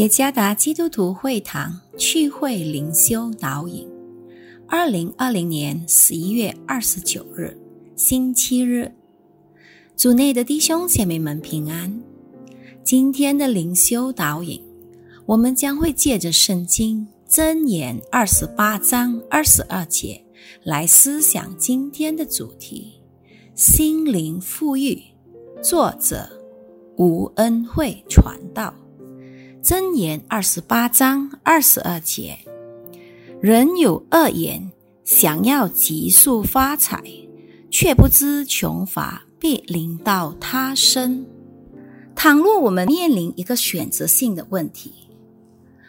耶加达基督徒会堂趣会灵修导引，二零二零年十一月二十九日，星期日，组内的弟兄姐妹们平安。今天的灵修导引，我们将会借着圣经箴言二十八章二十二节来思想今天的主题：心灵富裕。作者吴恩惠传道。箴言二十八章二十二节：人有恶言，想要急速发财，却不知穷乏必临到他身。倘若我们面临一个选择性的问题，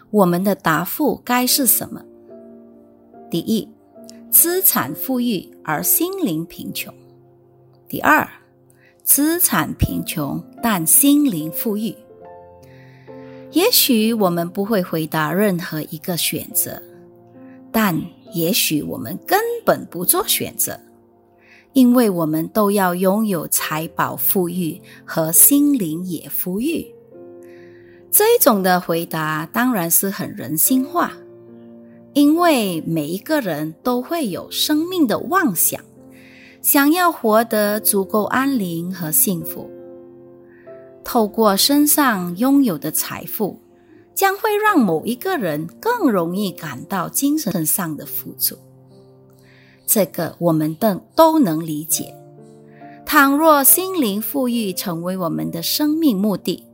我们的答复该是什么？第一，资产富裕而心灵贫穷；第二，资产贫穷但心灵富裕。也许我们不会回答任何一个选择，但也许我们根本不做选择，因为我们都要拥有财宝富裕和心灵也富裕。这种的回答当然是很人性化，因为每一个人都会有生命的妄想，想要活得足够安宁和幸福。透过身上拥有的财富，将会让某一个人更容易感到精神上的富足。这个我们都都能理解。倘若心灵富裕成为我们的生命目的，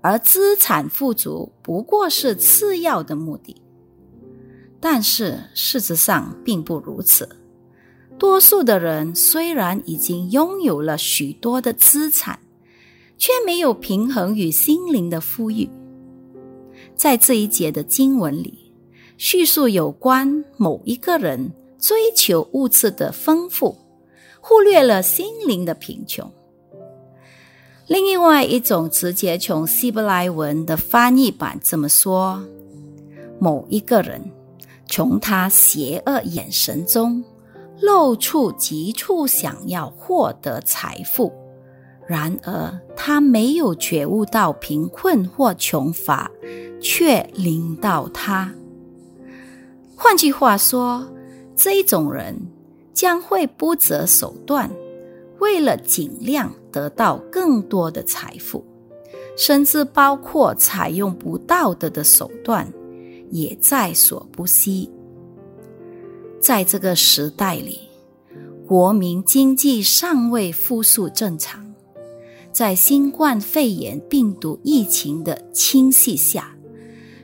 而资产富足不过是次要的目的，但是事实上并不如此。多数的人虽然已经拥有了许多的资产，却没有平衡与心灵的富裕。在这一节的经文里，叙述有关某一个人追求物质的丰富，忽略了心灵的贫穷。另外一种直接从希伯来文的翻译版这么说：某一个人从他邪恶眼神中露出急促想要获得财富。然而，他没有觉悟到贫困或穷乏，却领到他。换句话说，这种人将会不择手段，为了尽量得到更多的财富，甚至包括采用不道德的手段，也在所不惜。在这个时代里，国民经济尚未复苏正常。在新冠肺炎病毒疫情的侵袭下，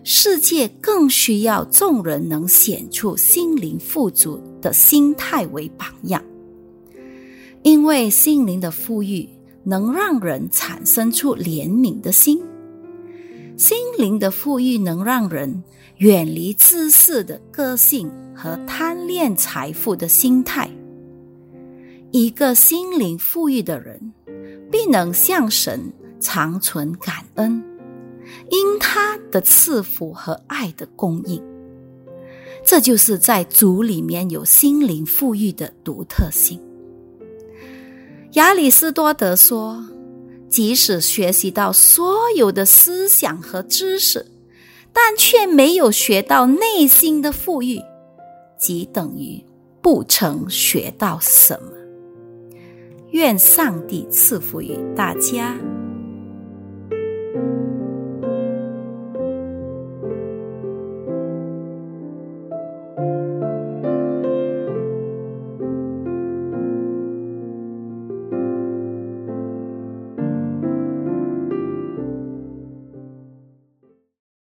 世界更需要众人能显出心灵富足的心态为榜样，因为心灵的富裕能让人产生出怜悯的心，心灵的富裕能让人远离自私的个性和贪恋财富的心态。一个心灵富裕的人。必能向神长存感恩，因他的赐福和爱的供应。这就是在主里面有心灵富裕的独特性。亚里士多德说：“即使学习到所有的思想和知识，但却没有学到内心的富裕，即等于不曾学到什么。”愿上帝赐福于大家。